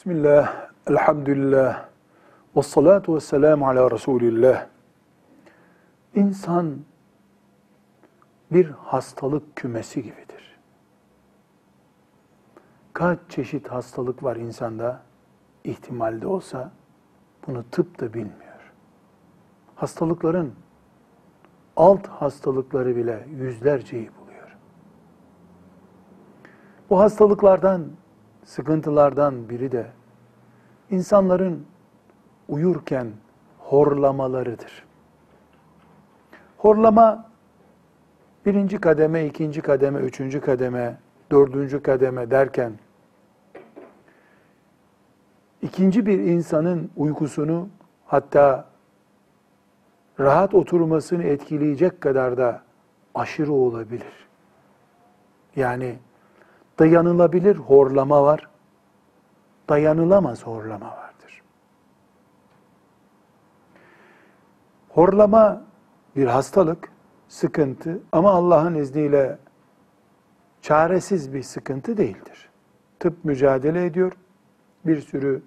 Bismillah, elhamdülillah, ve salatu ve selamu ala Resulillah. İnsan bir hastalık kümesi gibidir. Kaç çeşit hastalık var insanda? ihtimalde olsa bunu tıp da bilmiyor. Hastalıkların alt hastalıkları bile yüzlerceyi buluyor. Bu hastalıklardan, sıkıntılardan biri de insanların uyurken horlamalarıdır. Horlama birinci kademe, ikinci kademe, üçüncü kademe, dördüncü kademe derken ikinci bir insanın uykusunu hatta rahat oturmasını etkileyecek kadar da aşırı olabilir. Yani dayanılabilir horlama var, dayanılamaz horlama vardır. Horlama bir hastalık, sıkıntı ama Allah'ın izniyle çaresiz bir sıkıntı değildir. Tıp mücadele ediyor. Bir sürü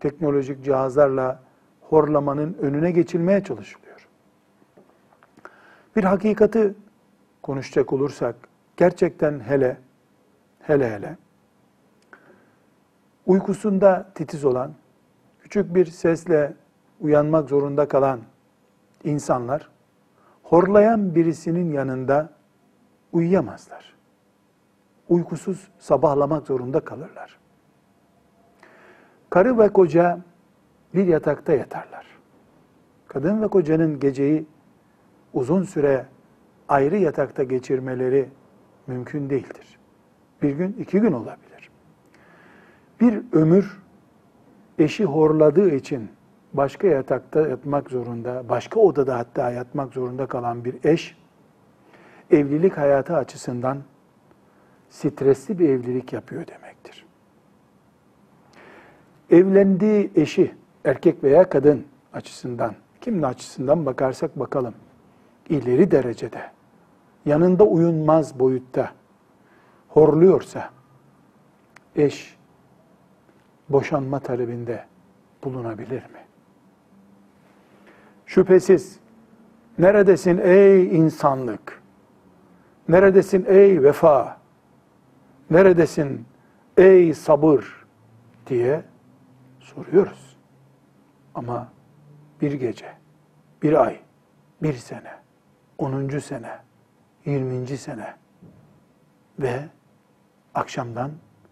teknolojik cihazlarla horlamanın önüne geçilmeye çalışılıyor. Bir hakikati konuşacak olursak gerçekten hele hele hele uykusunda titiz olan, küçük bir sesle uyanmak zorunda kalan insanlar horlayan birisinin yanında uyuyamazlar. Uykusuz sabahlamak zorunda kalırlar. Karı ve koca bir yatakta yatarlar. Kadın ve kocanın geceyi uzun süre ayrı yatakta geçirmeleri mümkün değildir. Bir gün, iki gün olabilir. Bir ömür eşi horladığı için başka yatakta yatmak zorunda, başka odada hatta yatmak zorunda kalan bir eş, evlilik hayatı açısından stresli bir evlilik yapıyor demektir evlendiği eşi, erkek veya kadın açısından, kimin açısından bakarsak bakalım, ileri derecede, yanında uyunmaz boyutta horluyorsa, eş boşanma talebinde bulunabilir mi? Şüphesiz, neredesin ey insanlık? Neredesin ey vefa? Neredesin ey sabır diye soruyoruz. Ama bir gece, bir ay, bir sene, onuncu sene, yirminci sene ve akşamdan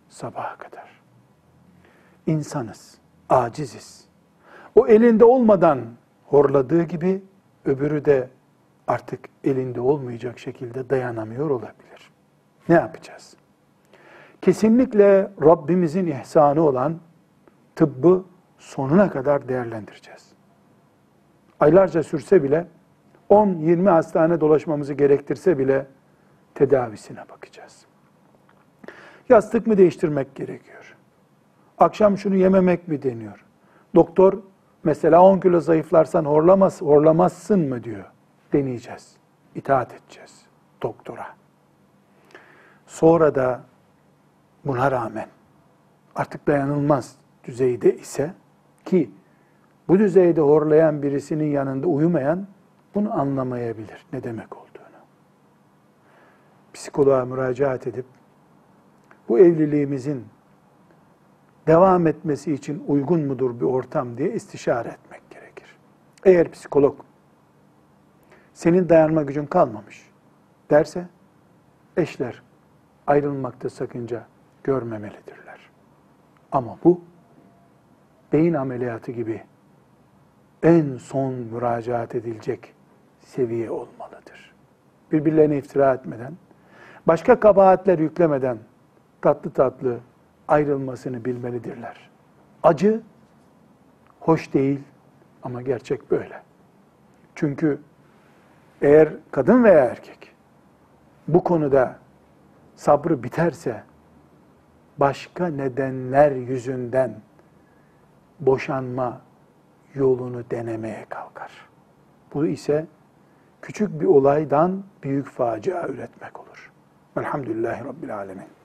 sabaha kadar. İnsanız, aciziz. O elinde olmadan horladığı gibi öbürü de artık elinde olmayacak şekilde dayanamıyor olabilir. Ne yapacağız? Kesinlikle Rabbimizin ihsanı olan tıbbı sonuna kadar değerlendireceğiz. Aylarca sürse bile, 10-20 hastane dolaşmamızı gerektirse bile tedavisine bakacağız. Yastık mı değiştirmek gerekiyor? Akşam şunu yememek mi deniyor? Doktor mesela 10 kilo zayıflarsan horlamaz, horlamazsın mı diyor. Deneyeceğiz. İtaat edeceğiz doktora. Sonra da buna rağmen artık dayanılmaz düzeyde ise ki bu düzeyde horlayan birisinin yanında uyumayan bunu anlamayabilir ne demek olduğunu. Psikoloğa müracaat edip bu evliliğimizin devam etmesi için uygun mudur bir ortam diye istişare etmek gerekir. Eğer psikolog senin dayanma gücün kalmamış derse eşler ayrılmakta sakınca görmemelidirler. Ama bu beyin ameliyatı gibi en son müracaat edilecek seviye olmalıdır. Birbirlerine iftira etmeden, başka kabahatler yüklemeden tatlı tatlı ayrılmasını bilmelidirler. Acı hoş değil ama gerçek böyle. Çünkü eğer kadın veya erkek bu konuda sabrı biterse başka nedenler yüzünden boşanma yolunu denemeye kalkar. Bu ise küçük bir olaydan büyük facia üretmek olur. Velhamdülillahi Rabbil Alemin.